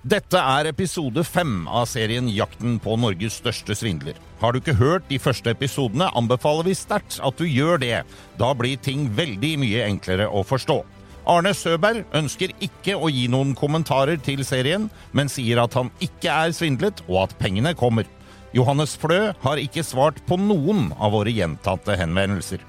Dette er episode fem av serien Jakten på Norges største svindler. Har du ikke hørt de første episodene, anbefaler vi sterkt at du gjør det. Da blir ting veldig mye enklere å forstå. Arne Søberg ønsker ikke å gi noen kommentarer til serien, men sier at han ikke er svindlet, og at pengene kommer. Johannes Flø har ikke svart på noen av våre gjentatte henvendelser.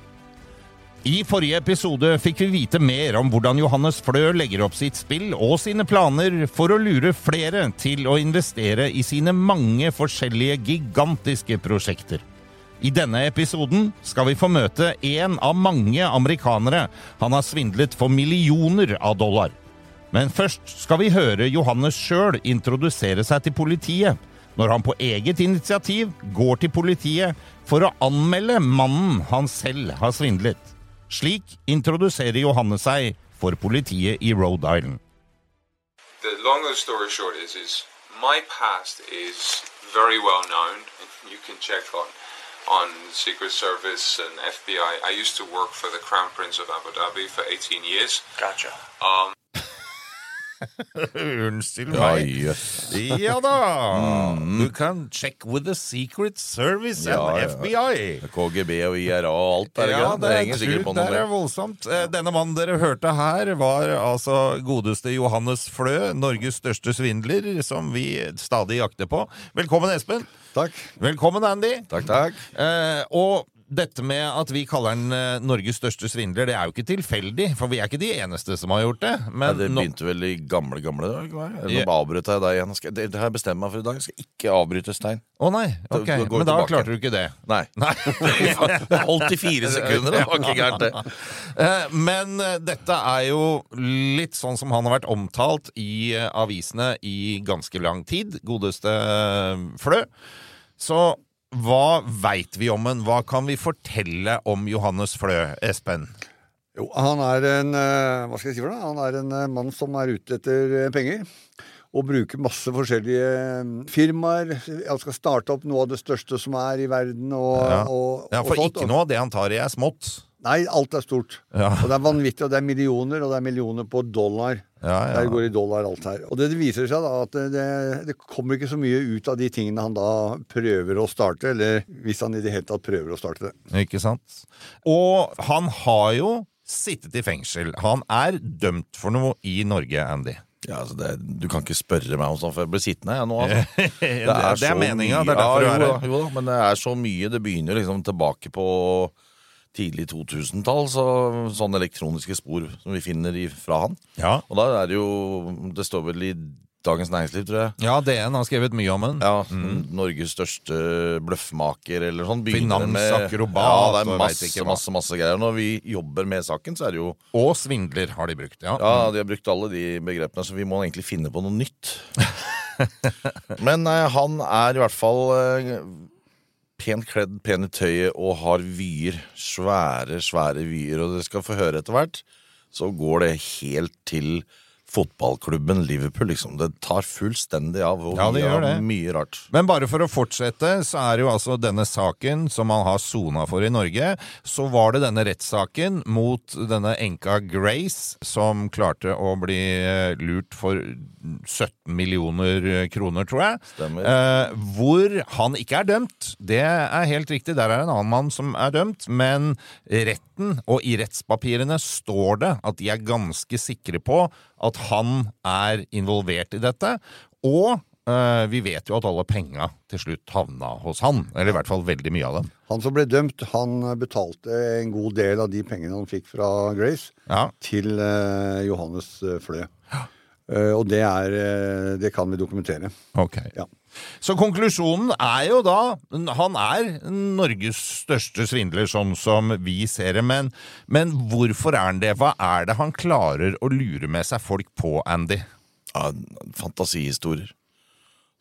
I forrige episode fikk vi vite mer om hvordan Johannes Flø legger opp sitt spill og sine planer for å lure flere til å investere i sine mange forskjellige gigantiske prosjekter. I denne episoden skal vi få møte en av mange amerikanere han har svindlet for millioner av dollar. Men først skal vi høre Johannes sjøl introdusere seg til politiet, når han på eget initiativ går til politiet for å anmelde mannen han selv har svindlet. Slik introduserer Johanne seg for politiet i Rhode Island. The long story short is, is my past is very well known. You can check on on Secret Service and FBI. I used to work for the Crown Prince of Abu Dhabi for 18 years. Gotcha. Um, Unnskyld Ja, meg. jøss. Ja da! Du kan check with the Secret Service Ja, and ja. FBI. KGB og IRA og alt der. Ja, det, det er, henger sikkert på det noe er mer. voldsomt. Eh, Denne mannen dere hørte her, var altså godeste Johannes Flø, Norges største svindler, som vi stadig jakter på. Velkommen, Espen. Takk. Velkommen, Andy. Takk, takk. Eh, og dette med at vi kaller han eh, Norges største svindler, det er jo ikke tilfeldig, for vi er ikke de eneste som har gjort det. Ja, det begynte vel i gamle, gamle dager? Eller Ja. Avbrøt jeg deg igjen. Det, det har jeg bestemt meg for i dag. Jeg skal ikke avbryte Stein. Å nei, ok. Da- da Men da tilbake. klarte du ikke det. Nei. Nei. Det holdt i fire sekunder, det var ikke gærent, det. Eh, Men eh, dette er jo litt sånn som han har vært omtalt i avisene i ganske lang tid. Godeste Flø. Så hva veit vi om han? Hva kan vi fortelle om Johannes Flø, Espen? Jo, han er en eh, Hva skal jeg si for noe? Han er en eh, mann som er ute etter eh, penger. Og bruker masse forskjellige firmaer. Han skal starte opp noe av det største som er i verden. Og, Ja. og, Ja, For ikke noe av det han tar i, er smått. Nei, alt er stort. Ja. Og det er vanvittig, og det er millioner, og det er millioner på dollar. Ja, ja. Der går i dollar alt her. Og det viser seg da at det, det kommer ikke så mye ut av de tingene han da prøver å starte, eller hvis han i det hele tatt prøver å starte det. Ikke sant? Og han har jo sittet i fengsel. Han er dømt for noe i Norge, Andy. Ja, altså det, du kan ikke spørre meg om sånt, for jeg blir sittende jeg nå. Altså. Det er, det så er meninga. Det er derfor ja, du er her. jo da, men det er så mye. Det begynner liksom tilbake på tidlig 2000-tall, så, sånne elektroniske spor som vi finner i, fra han. Ja. Og da er det jo Det står vel i Dagens Næringsliv, tror jeg. ja, DN har skrevet mye om den. Ja, Norges største bløffmaker eller sånn. Finansakrobat Ja, det er masse, masse, masse greier. Når vi jobber med saken, så er det jo Og svindler har de brukt. Ja. Ja, de har brukt alle de begrepene, så vi må egentlig finne på noe nytt. Men eh, han er i hvert fall eh, pent kledd, pen i tøyet og har vyer. Svære, svære vyer. Og dere skal få høre etter hvert, så går det helt til fotballklubben Liverpool, liksom. Det tar fullstendig av. Og Ja, det gjør det. mye rart. Men bare for å fortsette, så er jo altså denne saken som man har sona for i Norge. Så var det denne rettssaken mot denne enka Grace, som klarte å bli eh, lurt for 17 millioner kroner, tror jeg. Stemmer. Eh, hvor han ikke er dømt. Det er helt riktig, der er en annen mann som er dømt. Men retten, og i rettspapirene står det at de er ganske sikre på at han er involvert i dette. Og eh, vi vet jo at alle penga til slutt havna hos han. Eller i hvert fall veldig mye av dem. Han som ble dømt, han betalte en god del av de pengene han fikk fra Grace, Ja. til eh, Johannes Flø. Flø. Eh, og det, er, eh, det kan vi dokumentere. Ok. Ja. Så konklusjonen er jo da Han er Norges største svindler, sånn som vi ser det. Men, men hvorfor er han det? Hva er det han klarer å lure med seg folk på, Andy? Ja, fantasihistorier.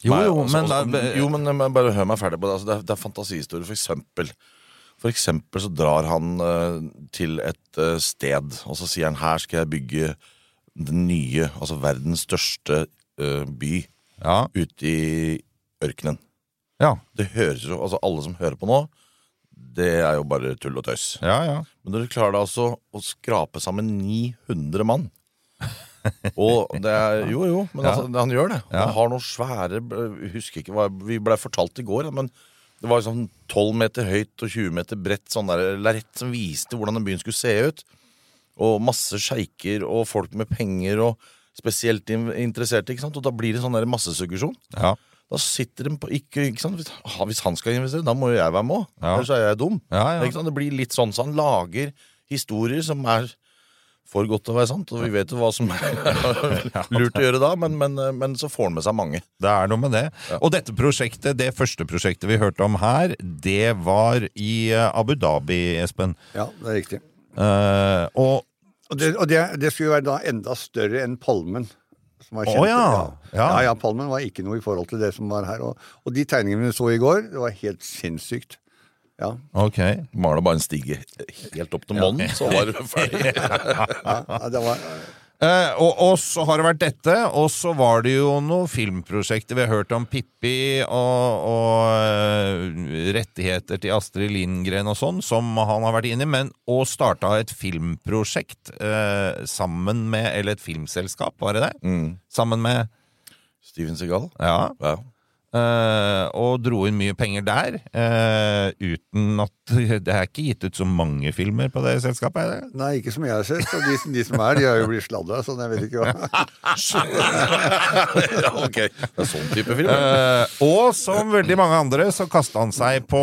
Jo, Nei, jo, altså, men også, da- jo, men men bare hør meg ferdig på det. Altså, det, er, det er fantasihistorier, for eksempel. For eksempel så drar han uh, til et uh, sted, og så sier han her skal jeg bygge den nye, altså verdens største uh, by Ja. ute i ørkenen. Ja. Det høres jo, altså Alle som hører på nå, det er jo bare tull og tøys. Ja, ja. Men dere klarer da altså å skrape sammen 900 mann. Og det er Jo, jo, men altså, han gjør det. Han har noen svære husker ikke hva vi ble fortalt i går, men det var sånn 12 meter høyt og 20 meter bredt sånn der lerret som viste hvordan den byen skulle se ut. Og masse sjeiker og folk med penger og spesielt in- interesserte. ikke sant? Og da blir det sånn der massesuggesjon. ja. Da sitter de på ikke, ikke sant? Hvis, ah, han skal investere, da må jo jeg være med òg. Ja. Ellers er jeg dum. Ja, ja. Ikke sant? Det blir litt sånn, så han lager historier som er for godt til å være sant. Og vi vet jo hva som er lurt å gjøre da, men, men, men så får han med seg mange. Det er noe med det. Og dette prosjektet, det første prosjektet vi hørte om her, det var i eh, Abu Dhabi, Espen. Ja, det er riktig. Uh, og Og det, og det, det skulle være da enda større enn Palmen. Som var kjent. ja. Ja. Ja. Ja. ja, Palmen var ikke noe i forhold til det som var her. Og, og de tegningene vi så i går, det var helt sinnssykt. Ja, ok. Maler bare en stige helt opp til månen, så var du ferdig. ja det var... Eh, og, og så har det vært dette, og så var det jo noen filmprosjekter. Vi har hørt om Pippi og, og eh, rettigheter til Astrid Lindgren og sånn, som han har vært inne i, men å starta et filmprosjekt eh, sammen med Eller et filmselskap, var det det? Mm. Sammen med Steven Segal. Ja. Ja. Eh, og dro inn mye penger der, uh, uten at Det er ikke gitt ut så mange filmer på det selskapet? er det? Nei, ikke som jeg har sett. Og de, de som er, de har jo blitt sladda, sånn jeg vet ikke hva. ok. Det er sånn type film. Eh, og som veldig mange andre så kasta han seg på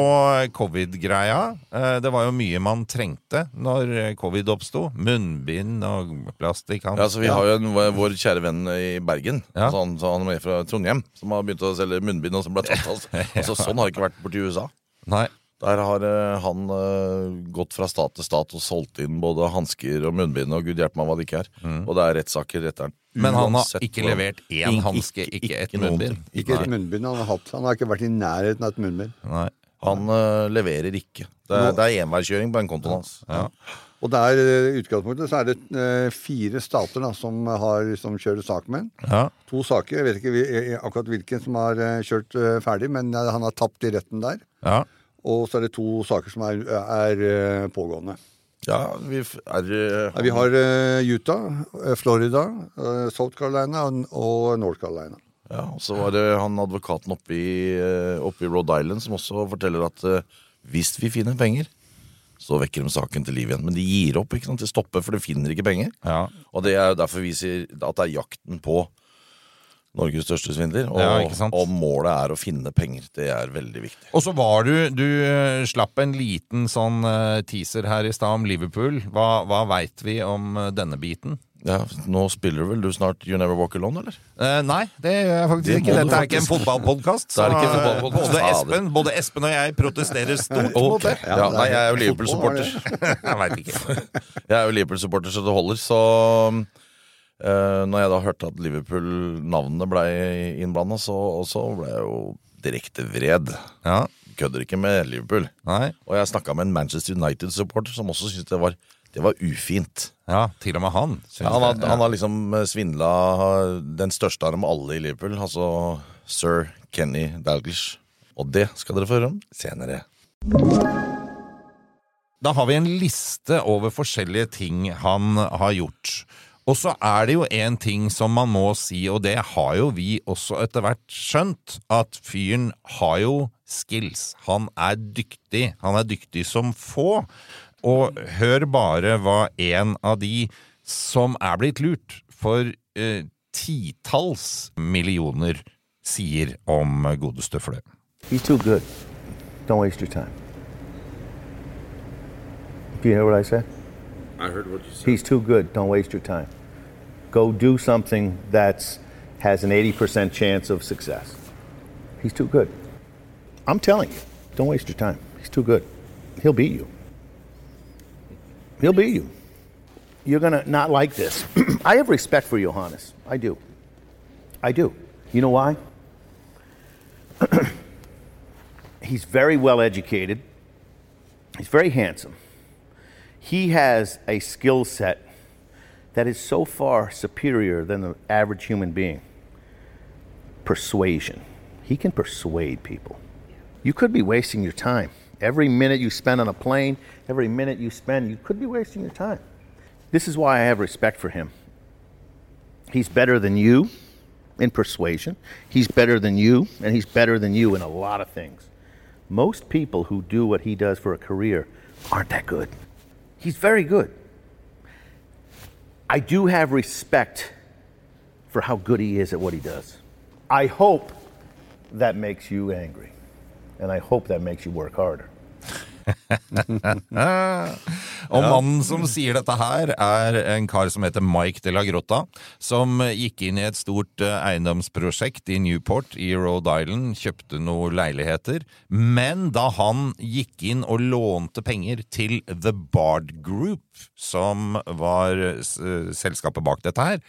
covid-greia. Eh, det var jo mye man trengte når covid oppsto. Munnbind og plastikk. Han. Ja, så Vi har jo en, vår kjære venn i Bergen, Ja. altså han, så han er fra Trondheim, som har begynt å selge munnbind, og som ble tatt Altså. Altså, sånn har det ikke vært borti USA. Nei. Der har eh, han eh, gått fra stat til stat og solgt inn både hansker og munnbind og gud hjelpe meg hva det ikke er. Og det er rettssaker etter den. Mm. Men han har Uansett ikke hvordan- levert én Ikke- hanske, ikke et noen munnbind. ting. Ikke et munnbind han har hatt. Han har ikke vært i nærheten av et munnbind. Nei. Han eh, leverer ikke. Det er, det er enveiskjøring på den kontoen hans. Ja. Og der, eh, i utgangspunktet så er det eh, fire stater da, som, har, som kjører sak med ham. Ja. To saker. Jeg vet ikke eh, akkurat hvilken som har kjørt ferdig, men han har tapt i retten der. ja. Og så er det to saker som er, er pågående. Ja, vi er Ja, Vi har Utah, Florida, South Carolina og, North Carolina. Ja, og så var det han advokaten oppe i, oppe i Rhode Island som også forteller at hvis vi finner penger, så vekker de saken til liv igjen. Men de gir opp, ikke sant? de stopper, for de finner ikke penger. ja. Og det er jo derfor vi sier at det er jakten på Norges største svindler. Og, Ja, og målet er å finne penger. Det er veldig viktig. Og så var du Du eh, slapp en liten sånn eh, teaser her i stad om Liverpool. Hva, hva veit vi om eh, denne biten? Ja, Nå spiller du vel du snart You Never Walk Alone, eller? Eh, nei, det gjør jeg faktisk Det ikke. Dette er ikke en fotballpodkast. Er eh, fotballpodcast. Både Espen, både Espen og jeg protesterer stort mot det. Ja, nei, jeg er jo Liverpool-supporter. Jeg veit ikke. Jeg er jo Liverpool-supporter så det holder, så eh, Når jeg da hørte at Liverpool-navnet ble innblanda, så, også ble jeg jo direkte vred. Ja, Kødder ikke med Liverpool. nei. Og jeg snakka med en Manchester United-supporter som også syntes det var Det var ufint. Ja, til og med han. Ja, han, har, han har liksom svindla den største av dem alle i Liverpool, altså sir Kenny Dalglish. Og det skal dere få høre om senere. Da har vi en liste over forskjellige ting han har gjort. Og så er det jo en ting som man må si, og det har jo vi også etter hvert skjønt, at fyren har jo skills. Han er dyktig. Han er dyktig som få. Og hør bare hva en av de som er blitt lurt for eh, titalls millioner, sier om godeste Flø. He's too good. Don't waste your time. Do you hear what I said? I heard what you said. He's too good. Don't waste your time. Go do something that has an 80% chance of success. He's too good. I'm telling you, don't waste your time. He's too good. He'll beat you. He'll beat you. You're going to not like this. I have respect for Johannes. I do. I do. You know why? He's very well educated. He's very handsome. He has a skill set that is so far superior than the average human being. Persuasion. He can persuade people. You could be wasting your time. Every minute you spend on a plane, every minute you spend, you could be wasting your time. This is why I have respect for him. He's better than you in persuasion. He's better than you, and he's better than you in a lot of things. Most people who do what he does for a career aren't that good. He's very good. I do have respect for how good he is at what he does. I hope that makes you angry. And I hope that makes you work harder. Og mannen som sier dette her, er en kar som heter Mike de la Grotta, som gikk inn i et stort eh, eiendomsprosjekt i Newport i Rhode Island, kjøpte noen leiligheter, men da han gikk inn og lånte penger til The Bard Group, som var selskapet bak dette her,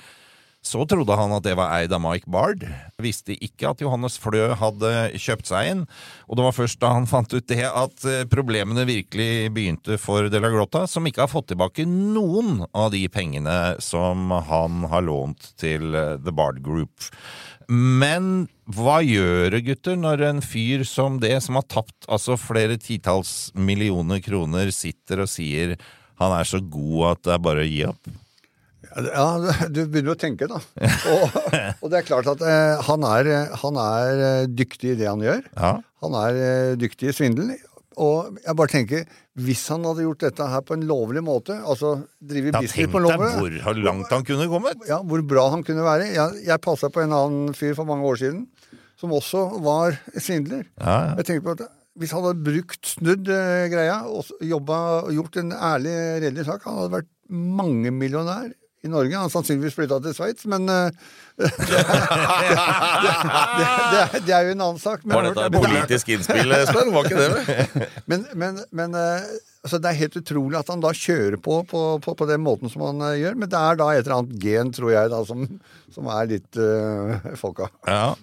så trodde han at det var eid av Mike Bard. Visste ikke at Johannes Flø hadde kjøpt seg inn. Og det var først da han fant ut det at eh, problemene virkelig begynte for De La Grotta, som ikke har fått tilbake noen av de pengene som han har lånt til eh, The Bard Group. Men hva gjør det, gutter, når en fyr som det, som har tapt altså flere titalls millioner kroner, sitter og sier han er så god at det er bare å gi opp? Ja, du begynner å tenke, da. Og, og det er klart at eh, han, er, han er eh, dyktig i det han gjør. Ja. Han er eh, dyktig i svindel. Og jeg bare tenker, hvis han hadde gjort dette her på en lovlig måte, altså drive Ja, business på lovlig hvor langt han kunne kommet! ja, hvor bra han kunne være. Jeg, jeg passa på en annen fyr for mange år siden, som også var svindler. Ja, ja. Jeg tenker på at Hvis han hadde brukt snudd eh, greia og jobba, gjort en ærlig, redelig sak, han hadde vært mangemillionær i Norge. Han har sannsynligvis flytta til Sveits, men uh, det, det, det, det, er- det er jo en annen sak. Men, Var dette et politisk innspill, Espen? Var ikke det? men, men, men uh, altså det er helt utrolig at han da kjører på på, på, på den måten som han eh, gjør. Men det er da et eller annet gen, tror jeg, da, som, som er litt uh, folka. Ja.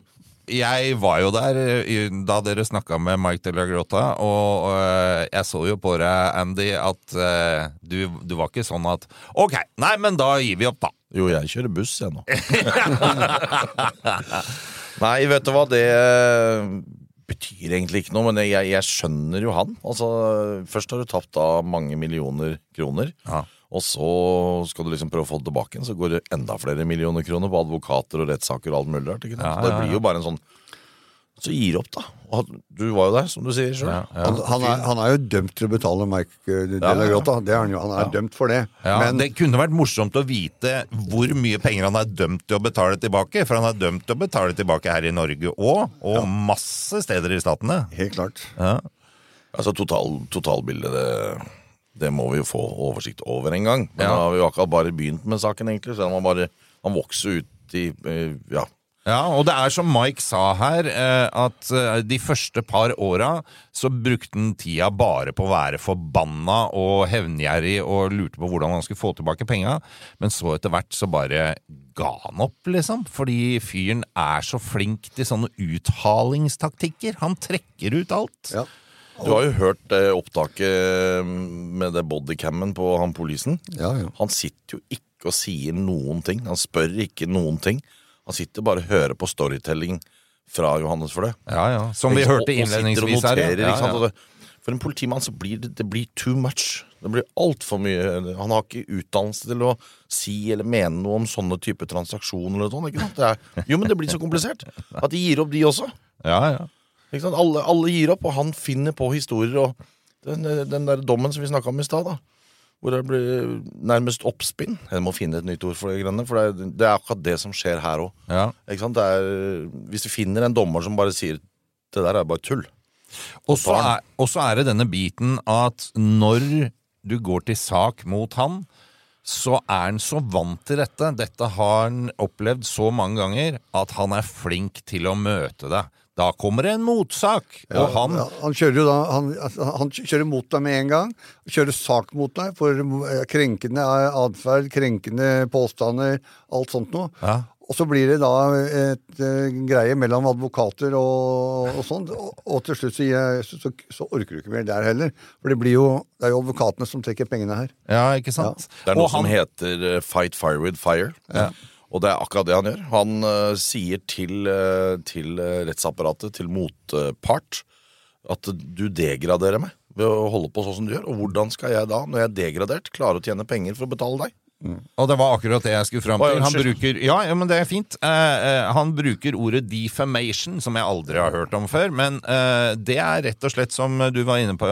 Jeg var jo der eh, da dere snakka med Mike de la Grotta, og eh, jeg så jo på deg, Andy, at eh, du, du var ikke sånn at Ok, nei, men da gir vi opp, da. Jo, jeg kjører buss, jeg nå. Nei, vet du hva, det betyr egentlig ikke noe, men jeg, jeg skjønner jo han. Altså, Først har du tapt da mange millioner kroner, Ja. Og så skal du liksom prøve å få det tilbake igjen. Så går det enda flere millioner kroner på advokater og rettssaker og alt mulig rart. Ja, ja, Ja, det blir jo bare en sånn Så gir opp, da. Du var jo der, som du sier sjøl. Ja, ja. Han, han, er, han er jo dømt til å betale Mike eh, De La. Grotta. Det er han jo. Han er dømt for det. Ja, men det kunne vært morsomt å vite hvor mye penger han er dømt til å betale tilbake. For han er dømt til å betale tilbake her i Norge òg, og masse steder i statene. helt klart. Ja. Altså total, totalbildet, det, det må vi jo få oversikt over en gang. Men Ja. da har vi jo akkurat bare begynt med saken, egentlig. Så han, bare, han vokser ut i eh, Ja. Ja, og det er som Mike sa her, eh, at eh, de første par åra så brukte han tida bare på å være forbanna og hevngjerrig og lurte på hvordan han skulle få tilbake penga, men så etter hvert så bare ga han opp, liksom. Fordi fyren er så flink til sånne uthalingstaktikker. Han trekker ut alt. Ja. Du har jo hørt eh, opptaket med det bodycammen på han polisen. Ja, ja. Han sitter jo ikke og sier noen ting. Han spør ikke noen ting. Han sitter bare og hører på storytelling fra Johannes Flø. Ja, ja. Som vi hørte innledningsvis her. ja. Ja, ja. For en politimann så blir det, det blir too much. Det blir altfor mye. Han har ikke utdannelse til å si eller mene noe om sånne type transaksjoner. eller sånt, ikke sant? Det er, jo, men det blir så komplisert at de gir opp, de også. Ja, ja. Alle, alle gir opp, og han finner på historier. Og den, den der dommen som vi snakka om i stad. Hvor det blir nærmest oppspinn. Jeg må finne et nytt ord for det, grønne, for det det er akkurat det som skjer her òg. ja. Hvis du finner en dommer som bare sier det der er bare tull. Og så er, er det denne biten at når du går til sak mot han, så er han så vant til dette. Dette har han opplevd så mange ganger at han er flink til å møte deg. Da kommer det en motsak, og han Ja, han kjører jo da han, altså, han kjører mot deg med en gang. Kjører sak mot deg for eh, krenkende atferd, krenkende påstander, alt sånt noe. Ja. Og så blir det da et eh, greie mellom advokater og, og sånn, og, og til slutt så, så, så, så orker du ikke mer der heller. For det blir jo, det er jo advokatene som trekker pengene her. Ja, ikke sant? Det er noe Og som han- heter eh, Fight Fire with Fire. Og det er akkurat det han gjør. Han uh, sier til, uh, til eh, rettsapparatet, til motpart, at du degraderer meg ved å holde på sånn som du gjør. Og hvordan skal jeg da, når jeg er degradert, klare å tjene penger for å betale deg? Og det var akkurat det jeg skulle fram til. Han bruker, ja, ja, men det er fint. Uh, han bruker ordet defamation, som jeg aldri har hørt om før. Men uh, det er rett og slett som du var inne på,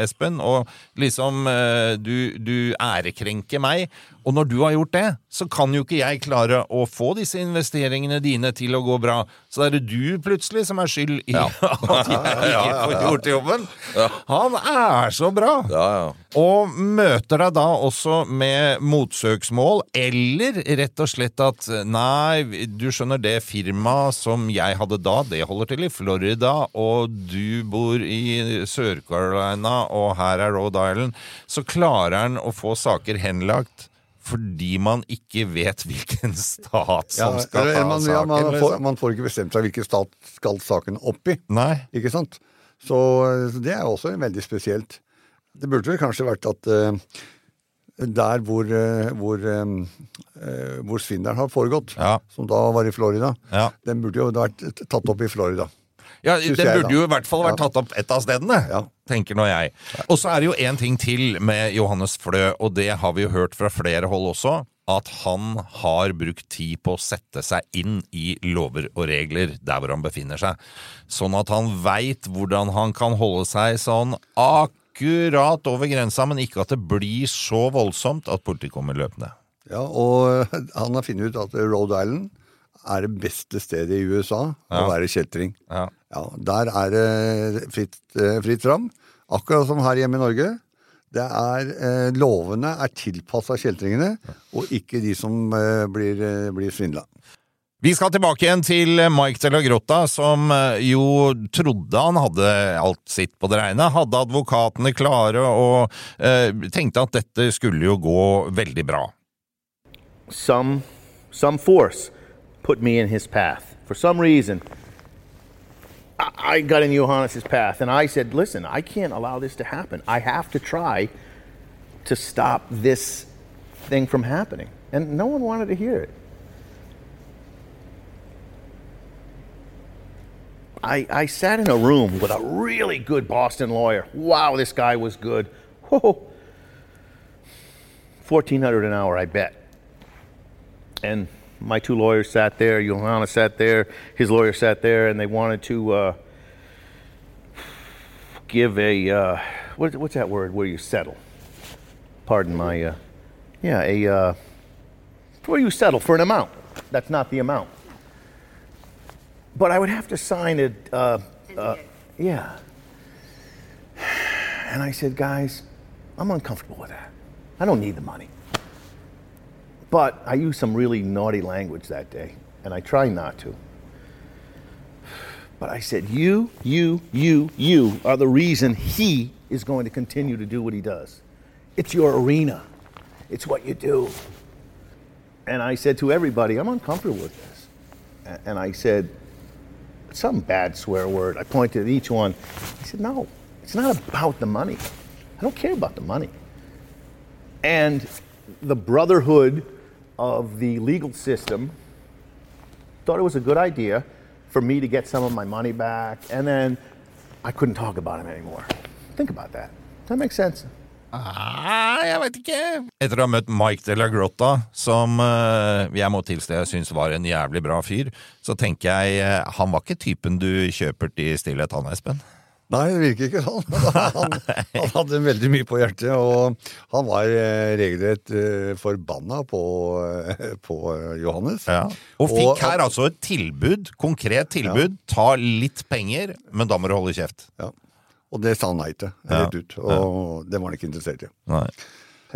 Espen. Og liksom uh, du, du ærekrenker meg. Og når du har gjort det, så kan jo ikke jeg klare å få disse investeringene dine til å gå bra. Så er det du plutselig som er skyld i at jeg ikke får gjort jobben. Han er så bra! Ja, ja. Og møter deg da også med motsøksmål, eller rett og slett at nei, du skjønner det firmaet som jeg hadde da, det holder til i Florida, og du bor i Sør-Carolina, og her er Rhode Island, så klarer han å få saker henlagt fordi man ikke vet hvilken stat som skal ta man, saken. man, får, liksom. man får ikke bestemt seg hvilken stat skal saken opp i. Nei. Ikke sant? Så, det er også veldig spesielt. Det burde vel kanskje vært at uh, der hvor, eh, hvor, eh, hvor svindelen har foregått, Ja. som da var i Florida, Ja. den burde jo vært tatt opp i Florida. Ja, Den burde jo i hvert fall vært tatt opp et av stedene, Ja. tenker nå jeg. Og så er det jo én ting til med Johannes Flø, og det har vi jo hørt fra flere hold også. At han har brukt tid på å sette seg inn i lover og regler der hvor han befinner seg. Sånn at han veit hvordan han kan holde seg sånn akkurat over grensa, men ikke at det blir så voldsomt at politiet kommer løpende. Ja, og han har funnet ut at Rhode Island er det beste stedet i USA å være kjeltring. Ja. Ja, der er det fritt, eh, fritt fram. Akkurat som her hjemme i Norge. Det er, eh, Lovene er tilpassa kjeltringene, og ikke de som eh, blir, eh, blir svindla. Vi skal tilbake igjen til Mike de la Grotta, som eh, jo trodde han hadde alt sitt på det reine. Hadde advokatene klare og eh, tenkte at dette skulle jo gå veldig bra. some some force put me in his path for some reason I, got in Johannes's path and I said listen I can't allow this to happen I have to try to stop this thing from happening and no one wanted to hear it I, I sat in a room with a really good Boston lawyer. Wow, this guy was good. Whoa. 1400 an hour, I bet. And my two lawyers sat there, Johanna sat there, his lawyer sat there, and they wanted to uh, give a, uh, what, what's that word where you settle? Pardon my, uh, yeah, a, uh, where you settle for an amount. That's not the amount. But I would have to sign it, uh, uh, yeah. And I said, guys, I'm uncomfortable with that. I don't need the money. But I used some really naughty language that day, and I try not to. But I said, You, you, you, you are the reason he is going to continue to do what he does. It's your arena, it's what you do. And I said to everybody, I'm uncomfortable with this. And I said, some bad swear word. I pointed at each one. I said, No, It's not about the money. I don't care about the money. And the brotherhood of the legal system thought it was a good idea for me to get some of my money back, and then I couldn't talk about him anymore. Think about that. That makes sense? Ah, jeg veit ikke. Etter å ha møtt Mike de la Grotta, som eh, jeg må tilstå jeg syns var en jævlig bra fyr, så tenker jeg eh, han var ikke typen du kjøper til stillhet, han Espen. Nei, det virker ikke sånn. Han, han hadde veldig mye på hjertet, og han var eh, regelrett eh, forbanna på, eh, på Johannes. Ja. Og fikk her altså et tilbud, konkret tilbud. Ta litt penger, men da må du holde kjeft. Ja. Og det sa han nei til, rett ut. Og det var han ikke interessert i. Nei.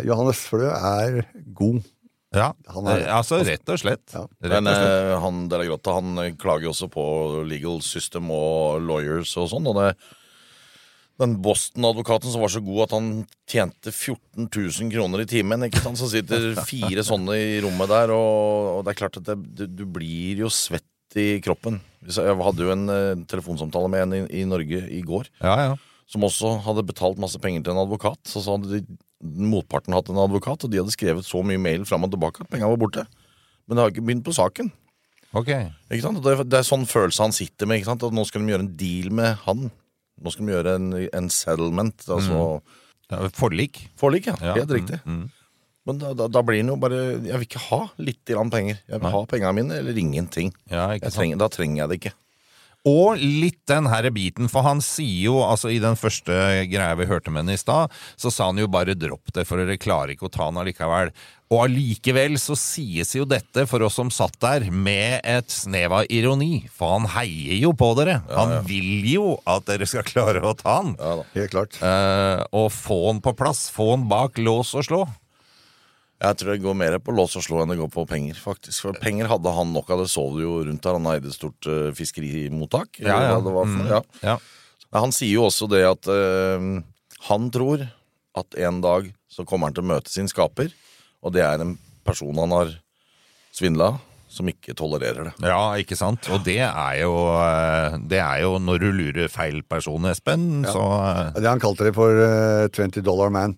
Johannes Flø er god. Ja, Han er- altså rett og slett. Ja. Rett og slett. eh, han Grotta han klager jo også på legal system og lawyers og sånn. Og det, den Boston-advokaten som var så god at han tjente 14 000 kroner i timen. ikke sant? Så sitter fire sånne i rommet der, og, og det er klart at det, du, blir jo svett i kroppen. Jeg hadde jo en eh, telefonsamtale med en i, i Norge i går Ja, ja. som også hadde betalt masse penger til en advokat. Så, så hadde de, motparten hatt en advokat, og de hadde skrevet så mye mail fram og tilbake at pengene var borte. Men det har ikke begynt på saken. Ok. Ikke sant? Det, det er sånn følelse han sitter med. ikke sant? At nå skal de gjøre en deal med han. Nå skal vi gjøre en, en settlement. Altså Ja, Forlik. forlik, ja. Ja, Helt riktig. Men da, da, da blir det jo bare Jeg vil ikke ha litt grann penger. Jeg vil ha pengene mine eller ingenting. Ja, trenger, da trenger jeg det ikke. Og litt den her biten, for han sier jo, altså i den første greia vi hørte med henne i stad, så sa han jo bare dropp det, for dere klarer ikke å ta han allikevel. Og allikevel så sies jo dette, for oss som satt der, med et snev av ironi. For han heier jo på dere. Han vil jo at dere skal klare å ta han. Ja da. Helt klart. Eh, og få han på plass. Få han bak lås og slå. Jeg tror det går mer på lås og slå enn det går på penger, faktisk. For penger hadde han nok av. Det så du jo rundt der. Han eide et stort uh, fiskerimottak. Ja, ja. Det var for, Mm. ja. Ja. Men Han sier jo også det at uh, han tror at en dag så kommer han til å møte sin skaper, og det er en person han har svindla, som ikke tolererer det. ja, ikke sant? Og det er jo, eh, det er jo når du lurer feil person, Espen, så Det han kalte det for uh, 20 dollar man.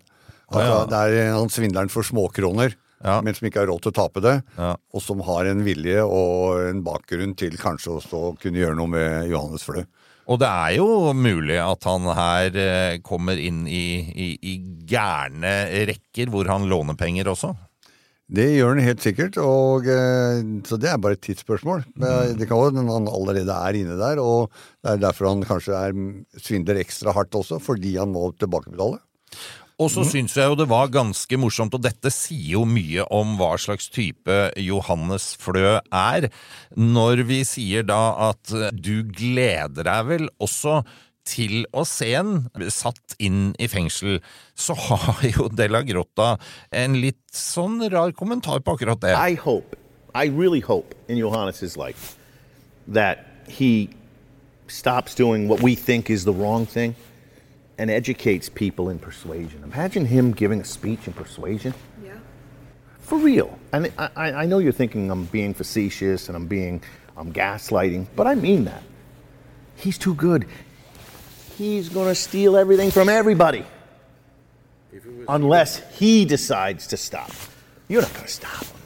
Altså. Det er han svindleren for småkroner, Ja. men som ikke har råd til å tape det. Ja. Og som har en vilje og en bakgrunn til kanskje også å kunne gjøre noe med Johannes Flø. Og det er jo mulig at han her eh, kommer inn i, i, i gærne rekker hvor han låner penger også. Det gjør han helt sikkert, og, eh, så det er bare et tidsspørsmål. Men Det kan hende han allerede er inne der, og det er derfor han kanskje er svindler ekstra hardt også, fordi han må tilbakebetale. Og så syns jeg jo det var ganske morsomt, og dette sier jo mye om hva slags type Johannes Flø er, når vi sier da at du gleder deg vel også til å se en satt inn i fengsel, så har jo De La Grotta en litt sånn rar kommentar på akkurat det. I hope, I really hope in Johannes' life that he stops doing what we think is the wrong thing and educates people in persuasion. Imagine him giving a speech in persuasion. Yeah. For real. And I, I I know you're thinking I'm being facetious and I'm being, I'm gaslighting, but I mean that. He's too good. He's gonna steal everything from everybody. Unless he decides to stop. You're not gonna stop him.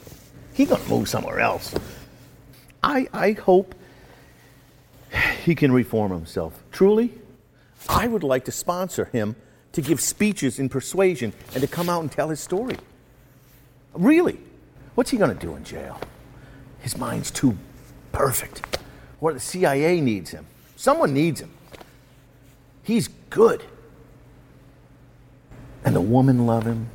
He's gonna move somewhere else. I, I hope he can reform himself. Truly, I would like to sponsor him to give speeches in persuasion and to come out and tell his story. Really? What's he going to do in jail? His mind's too perfect. Or the CIA needs him. Someone needs him. He's good. And the women love him.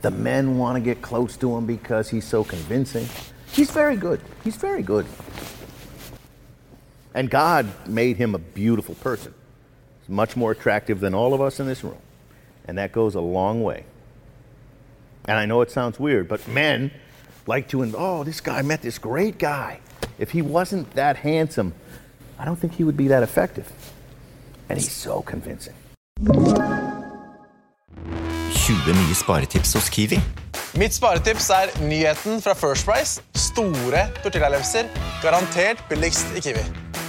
The men want to get close to him because he's so convincing. He's very good. He's very good. And God made him a beautiful person. He's much more attractive than all of us in this room. And that goes a long way. And I know it sounds weird, but men like to, oh, this guy met this great guy. If he wasn't that handsome, I don't think he would be that effective. And he's so convincing. 20 nye sparetips hos Kiwi. Mitt sparetips er nyheten fra First Price. Store tortillalefser. Garantert billigst i Kiwi.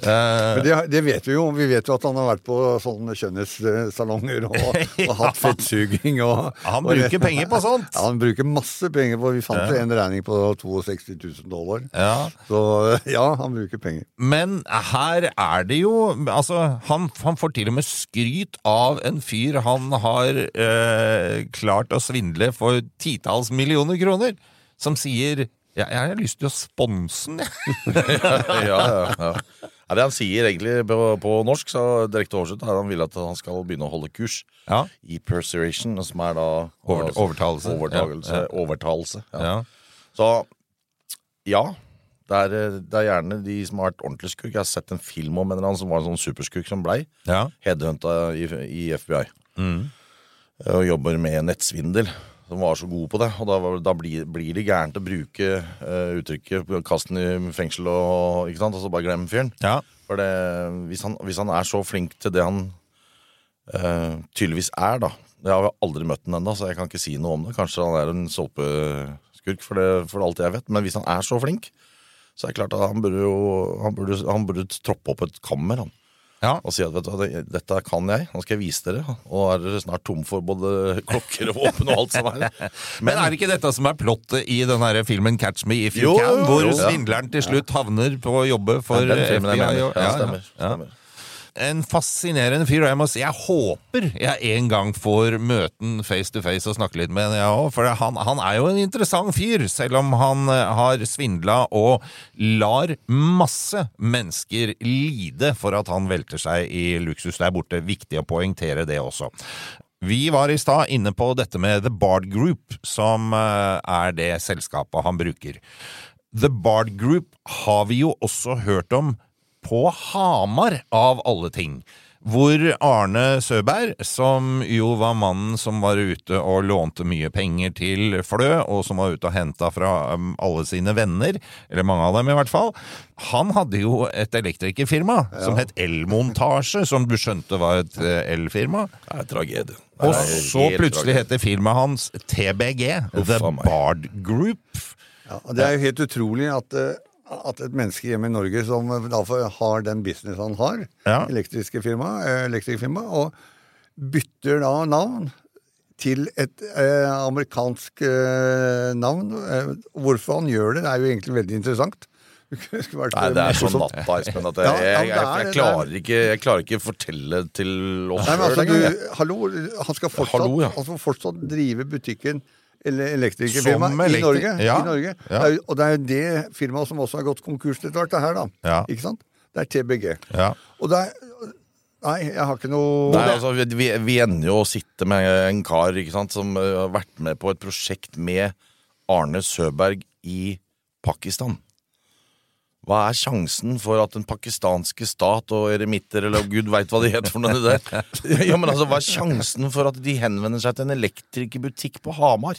Eh, Men det, det vet vi jo. Vi vet jo at han har vært på sånne skjønnhetssalonger og, og hatt fettsuging. Og, Han og- bruker penger på sånt. Ja, han bruker masse penger på Vi fant en regning på 62 000 dollar. ja. Så ja, han bruker penger. Men her er det jo Altså, han, han får til og med skryt av en fyr han har øh, klart å svindle for titalls millioner kroner, som sier ja, 'Jeg har lyst til å sponse den, jeg'. ja, ja, ja. Ja, det han sier egentlig på, på norsk, så direkte oversett, er at han vil at han skal begynne å holde kurs Ja. i persuasion, som er da Over- altså, overtalelse. Overtalelse. Overtalelse ja. Så ja. Det er, det er gjerne de som har vært ordentlig skurk. Jeg har sett en film om en eller annen som var en sånn superskurk som blei Ja. headhunta i, i FBI. Mm. Og jobber med nettsvindel. Som var så gode på det. Og da, da blir, blir det gærent å bruke uh, uttrykket 'kast den i fengsel' og, ikke sant? og så bare glemme fyren. ja. For det, hvis, han, hvis han er så flink til det han uh, tydeligvis er, da Jeg har aldri møtt han ennå, så jeg kan ikke si noe om det. Kanskje han er en såpeskurk, for, det- for alt jeg vet. Men hvis han er så flink, så er det klart at han burde jo Han burde, han burde troppe opp et kammer, han. Ja. Og si at vet du, hva, dette kan jeg, nå skal jeg vise dere. Og er dere snart tom for både klokker og våpen og alt som er. Men er det ikke dette som er plottet i den her filmen 'Catch Me If You Jo, Can', hvor jo. svindleren til slutt havner på å jobbe for FBI? Ja, stemmer, stemmer. En fascinerende fyr, og jeg må si jeg håper jeg en gang får møten face to face og snakke litt med jeg òg. For han, han er jo en interessant fyr, selv om han eh, har svindla og lar masse mennesker lide for at han velter seg i luksus der borte. Viktig å poengtere det også. Vi var i stad inne på dette med The Bard Group, som eh, er det selskapet han bruker. The Bard Group har vi jo også hørt om på Hamar, av alle ting. Hvor Arne Søberg, som jo var mannen som var ute og lånte mye penger til Flø, og som var ute og henta fra um, alle sine venner, eller mange av dem i hvert fall, han hadde jo et elektrikerfirma som het Elmontasje, som du skjønte var et eh, elfirma. Det er tragedie. Og så plutselig heter firmaet hans TBG, Uffa The. Bard Group. Ja, det er jo helt utrolig at, eh, at et menneske hjemme i Norge som har den business han har, Ja. elektriske firma, eh, og bytter da navn til et eh, amerikansk eh, navn. Eh, hvorfor han gjør det, det er jo egentlig veldig interessant. Vært, Nei, det er så natta, Espen, at jeg, jeg, jeg, jeg, klarer ikke, jeg klarer ikke fortelle til oss men altså, sjøl engang. hallo, han skal fortsatt, Hallo, ja. han skal fortsatt drive butikken elektrikerfirma elektri i Norge. ja, I Norge. ja. Det er, og det er jo det firmaet som også har gått konkurs etter hvert, det her, da. Ja. Ikke sant? Det er TBG. Ja. Og det er Nei, jeg har ikke noe Nei, altså, vi, vi, ender jo å sitte med en kar ikke sant, som eh, har vært med på et prosjekt med Arne Søberg i Pakistan. Hva er sjansen for at den pakistanske stat og eremitter, eller gud veit hva de heter for noe det der ja, men altså, Hva er sjansen for at de henvender seg til en elektrikerbutikk på Hamar?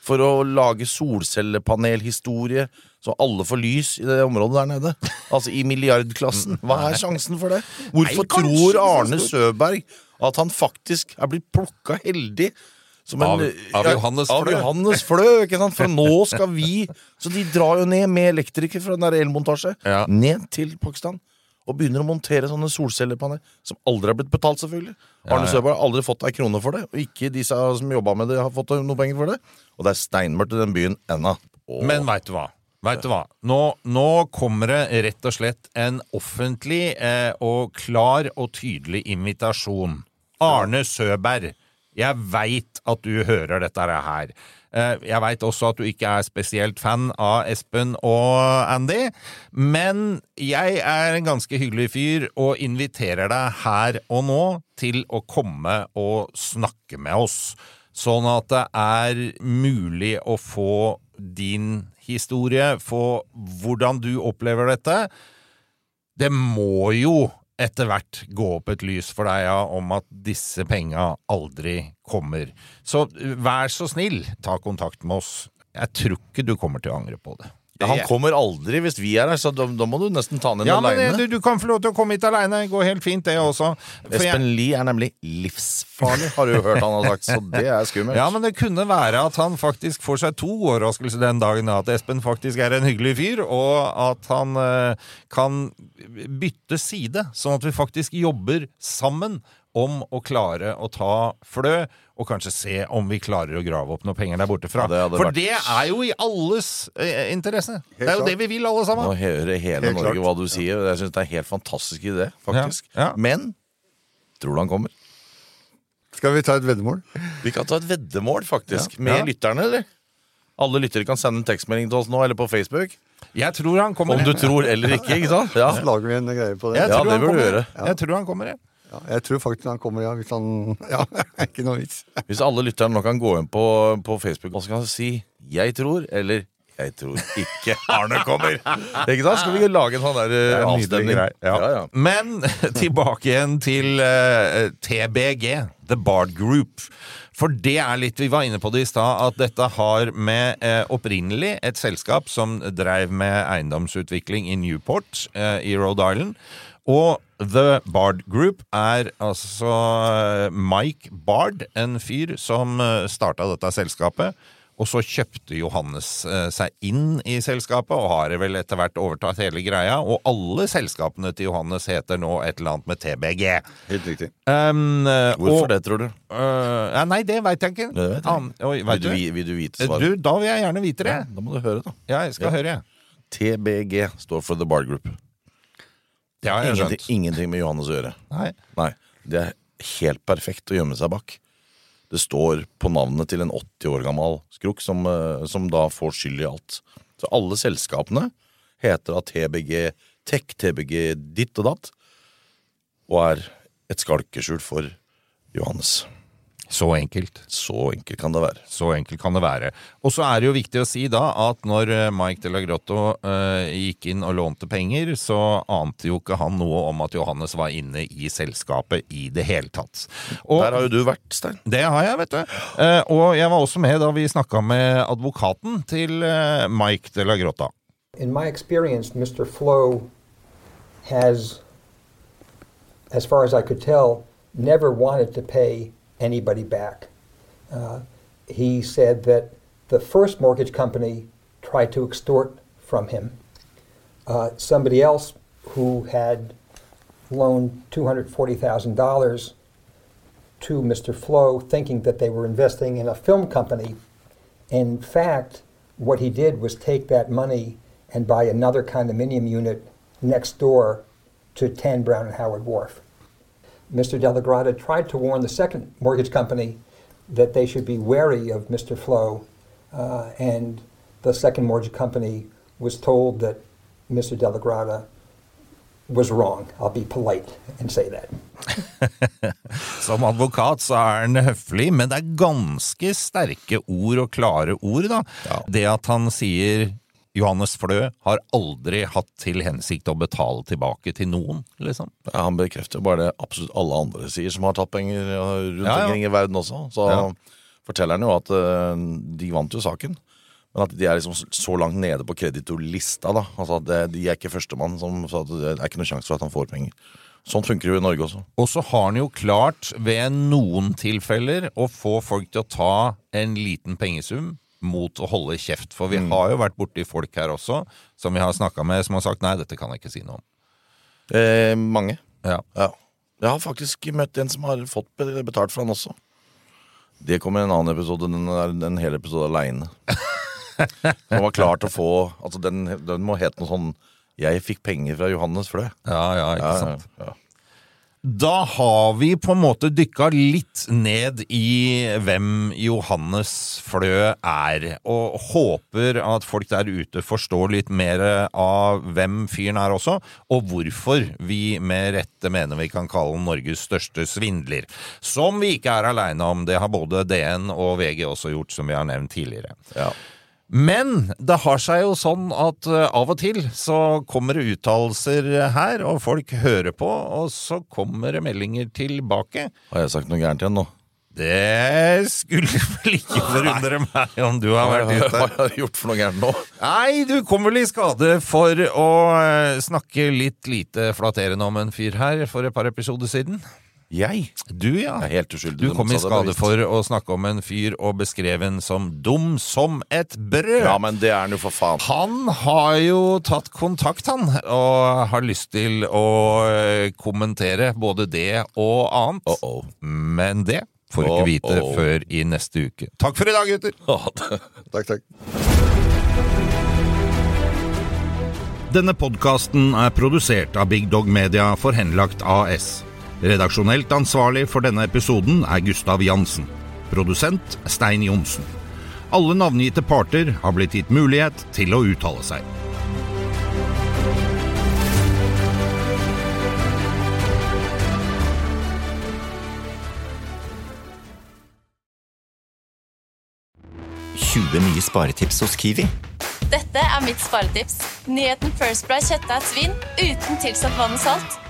For å lage solcellepanelhistorie, så alle får lys i det området der nede. Altså i milliardklassen. Hva er sjansen for det? Hvorfor tror Arne. Søberg at han faktisk er blitt plukka heldig en, Av- av Johannes Johannes av Flø. Johannes Flø, ikke sant? For nå skal vi Så de drar jo ned med elektriker fra den der elmontasje Ja. ned til Pakistan. Og begynner å montere sånne solcellepanel som aldri har blitt betalt, selvfølgelig. Arne ja. Søberg har aldri fått ei krone for det, og ikke de som jobba med det, har fått noe penger for det. Og det er steinmørkt i den byen ennå. Men veit du hva? Vet du hva? Nå, nå kommer det rett og slett en offentlig eh, og klar og tydelig invitasjon. Arne Søberg, jeg veit at du hører dette her. Eh, jeg veit også at du ikke er spesielt fan av Espen og Andy, men jeg er en ganske hyggelig fyr og inviterer deg her og nå til å komme og snakke med oss sånn at det er mulig å få din historie, få hvordan du opplever dette. Det må jo etter hvert gå opp et lys for deg ja, om at disse penga aldri kommer. Så vær så snill, ta kontakt med oss. Jeg tror ikke du kommer til å angre på det. Ja, han kommer aldri hvis vi er her, så da, da må du nesten ta han inn Ja, men aleine. du, du kan få lov til å komme hit aleine. Går helt fint, det også. For jeg- Espen Lie er nemlig livsfarlig, har du hørt han har sagt, så det er skummelt. Ja, men det kunne være at han faktisk får seg to overraskelser den dagen. At Espen faktisk er en hyggelig fyr, og at han eh, kan bytte side. Sånn at vi faktisk jobber sammen om å klare å ta Flø, og kanskje se om vi klarer å grave opp noen penger der borte fra. Ja, det For vært- det er jo i alles eh, interesse. det er jo klart. det vi vil, alle sammen. Nå hører hele Helt Norge klart. hva du sier. Jeg syns det er en helt fantastisk idé, faktisk. Ja, ja. Men tror du han kommer? Skal vi ta et veddemål? Vi kan ta et veddemål, faktisk. Ja. Med Ja. lytterne, eller? Alle lyttere kan sende en tekstmelding til oss nå, eller på Facebook. Jeg tror han kommer. Om du tror eller ikke, ikke sant? Ja, Så lager vi en greie på det. Jeg Ja, tror det han kommer. gjøre. Jeg tror han kommer, jeg. Ja, jeg tror faktisk han kommer, ja. Hvis han Ja, ikke noe vits. Hvis alle lytterne nå kan gå inn på, på Facebook og skal si 'jeg tror' eller 'jeg tror ikke Arne kommer'. Ikke sant? Skal vi lage en sånn der eh, er avstemning? Ja. Ja, ja. Men tilbake igjen til uh, TBG, The Bard Group. For det er litt Vi var inne på det i stad, at dette har med eh, opprinnelig et selskap som drev med eiendomsutvikling i Newport eh, i Rhode Island. Og The Bard Group er altså eh, Mike Bard, en fyr som starta dette selskapet. Og så kjøpte Johannes eh, seg inn i selskapet, og har vel etter hvert overtatt hele greia. Og alle selskapene til Johannes heter nå et eller annet med TBG. Helt riktig. Um, eh, Hvorfor og, det, tror du? Uh, ja, nei, det veit jeg ikke. Det vet jeg. An- oi, Vil vet du, du? vil du vite Eh, svaret? Du, da vil jeg gjerne vite det. Ja, da må du høre, da. Ja, jeg skal Ja. høre, jeg. TBG står for The Bar Group. Det har jeg Ingenting, skjønt. ingenting med Johannes å gjøre. Nei. Nei, det er helt perfekt å gjemme seg bak. Det står på navnet til en 80 år gammel skrukk som, eh, som da får skyld i alt. Så alle selskapene heter da TBG Tech, TBG ditt og datt, og er et skalkeskjul for Johannes. Så enkelt. Så enkelt kan det være. Så enkelt kan det være. Og så er det jo viktig å si da at når eh, Mike de la Grotto eh, gikk inn og lånte penger, så ante jo ikke han noe om at Johannes var inne i selskapet i det hele tatt. Og Der har jo du vært, Stein. det har jeg, vet du. Eh, og jeg var også med da vi snakka med advokaten til eh, Mike de la Grotta. In my experience, Mr. Flo has, as far as I could tell, never wanted to pay anybody back. Uh, he said that the first mortgage company tried to extort from him. Uh, somebody else who had loaned $240,000 to Mr. Flo, thinking that they were investing in a film company. In fact, what he did was take that money and buy another condominium unit next door to 10 Brown and Howard Wharf. Mr. Delagrada tried to warn the second mortgage company that they should be wary of Mr. Flo, uh, and the second mortgage company was told that Mr. Delagrada was wrong. I'll be polite and say that. Som advokat så er han høflig, men det er ganske sterke ord og klare ord, da. Det at han sier Johannes Flø har aldri hatt til hensikt å betale tilbake til noen, liksom. Ja, han bekrefter jo bare det absolutt alle andre sier som har tatt penger rundt Ja, ja. omkring i verden også. Så forteller han jo at eh, de vant jo saken. Men at de er liksom så langt nede på kreditorlista. da Altså at det, De er ikke førstemann, som sa at det er ikke noe sjanse for at han får penger. Sånn funker det jo i Norge også. Og så har han jo klart, ved noen tilfeller, å få folk til å ta en liten pengesum mot å holde kjeft. For vi har jo vært borti folk her også, som vi har snakka med, som har sagt nei, dette kan jeg ikke si noe om. Eh, mange. Ja. Ja. Jeg har faktisk møtt en som har fått betalt for han også. Det kommer i en annen episode. Den er en hel episode aleine. Han var klar til å få Altså den, den må hete noe sånn 'Jeg fikk penger fra Johannes Flø'. Ja, ja, ikke Ja, sant. ja, ja. Da har vi på en måte dykka litt ned i hvem Johannes Flø er, og håper at folk der ute forstår litt mer av hvem fyren er også, og hvorfor vi med rette mener vi kan kalle han Norges største svindler. Som vi ikke er aleine om, det har både DN og VG også gjort, som vi har nevnt tidligere. Ja. Men det har seg jo sånn at eh, av og til så kommer det uttalelser her, og folk hører på, og så kommer det meldinger tilbake. Har jeg sagt noe gærent igjen nå? Det skulle vel ikke forundre meg om du har vært Hva har jeg gjort for noe gærent nå? Nei, du kom vel i skade for å eh, snakke litt lite flatterende om en fyr her for et par episoder siden. Jeg? Du, ja. Jeg er helt uskyldig. Du kom i skade for å snakke om en fyr og beskrev en som dum som et brød. Ja, men det er han jo for faen. Han har jo tatt kontakt, han, og har lyst til å eh, kommentere både det og annet. Uh-oh. Men det får du ikke vite Uh-oh. før i neste uke. Takk for i dag, gutter! Takk, takk. Denne podkasten er produsert av Big Dog Media for Henlagt AS. Redaksjonelt ansvarlig for denne episoden er Gustav Jansen. Produsent Stein Johnsen. Alle navngitte parter har blitt gitt mulighet til å uttale seg. nye sparetips hos Kiwi. Dette er mitt sparetips. Nyheten First Price kjøttdeig svin uten tilsatt vann og salt.